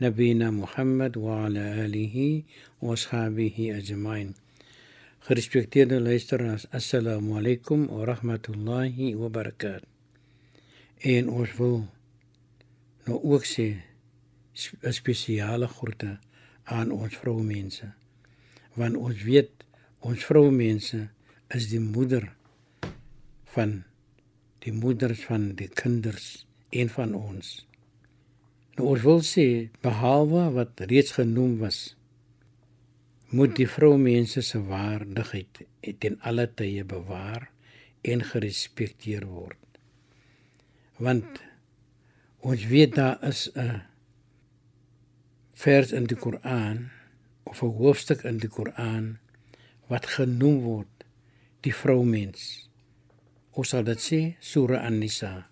نبينا محمد وعلى آله وأصحابه أجمعين Gerespekteerde luisteraars, assalamu alaykum wa rahmatullahi wa barakatuh. En ons wil nou ook sê sp- 'n spesiale groete aan ons vroumense. Want ons weet ons vroumense is die moeder van die moeders van die kinders en van ons. Nou ons wil sê behalwe wat reeds genoem was, moet die vroumense se waardigheid ten alle tye bewaar en gerespekteer word. Want ons weet daar is 'n vers in die Koran of 'n hoofstuk in die Koran wat genoem word die vroumens. Ons sal dit sê Surah An-Nisa.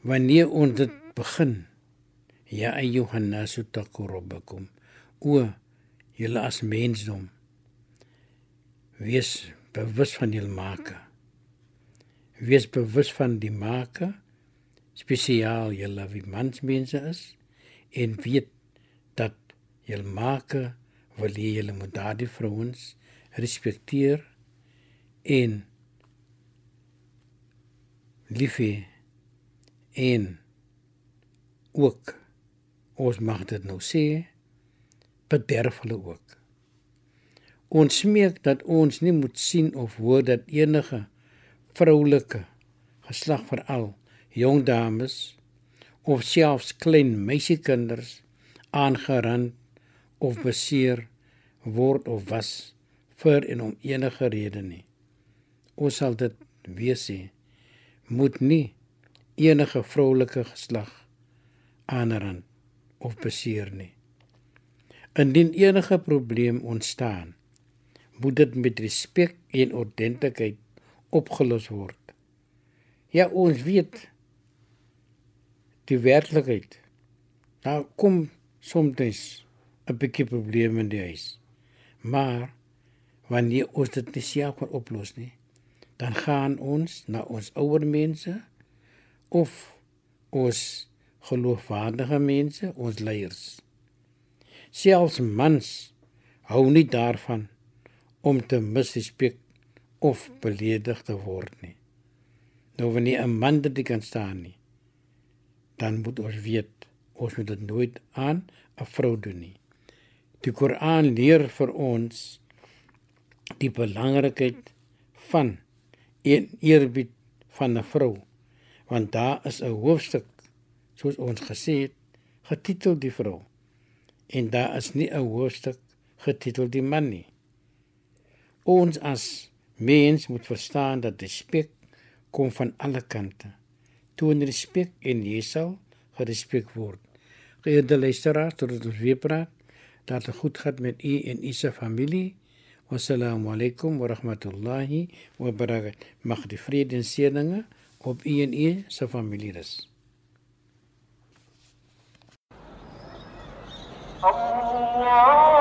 Wanneer ons dit begin Ja ayyuhan nasu taqu rabbakum o julle as mensdom wees bewus van julle maker wees bewus van die maker spesiaal julle wie mansmense is en weet dat julle maker wil hê julle moet daardie vrouens respekteer en lief hê en ook ons mag dit nou sê bederf hulle ook. Ons smeek dat ons nie moet sien of hoor dat enige vroulike geslag veral jong dames of selfs klein meisiekinders aangerand of beseer word of was vir en om enige rede nie. Ons sal dit weer sê moet nie enige vroulike geslag aanrand of beseer nie. Indien enige probleem ontstaan, moet dit met respek en ordentlikheid opgelos word. Ja, ons weet die werklikheid. Daar kom soms 'n bietjie probleme in die huis. Maar wanneer ons dit nie self kan oplos nie, dan gaan ons na ons ouer mense of ons geloofwaardige mense, ons leiers. Selfs mans hou nie daarvan om te misrespek of beledig te word nie. Nou wanneer 'n man dit kan staan nie, dan moet ons weet ons moet dit nooit aan 'n vrou doen nie. Die Koran leer vir ons die belangrikheid van en eerbied van 'n vrou want daar is 'n hoofstuk soos ons gesê het getitel die vrou. En daar is nie 'n hoofstuk getitel die man nie. Ons as mens moet verstaan dat respek kom van alle kante. Toon respek en jy sal gerespek word. Geëerde luisteraars tot ons weer praat dat dit goed gaan met u en u se familie. Wassalamu alaikum wa rahmatullahi wa barakatuh. Mag die vrede en seëninge op u en u se familie rus الله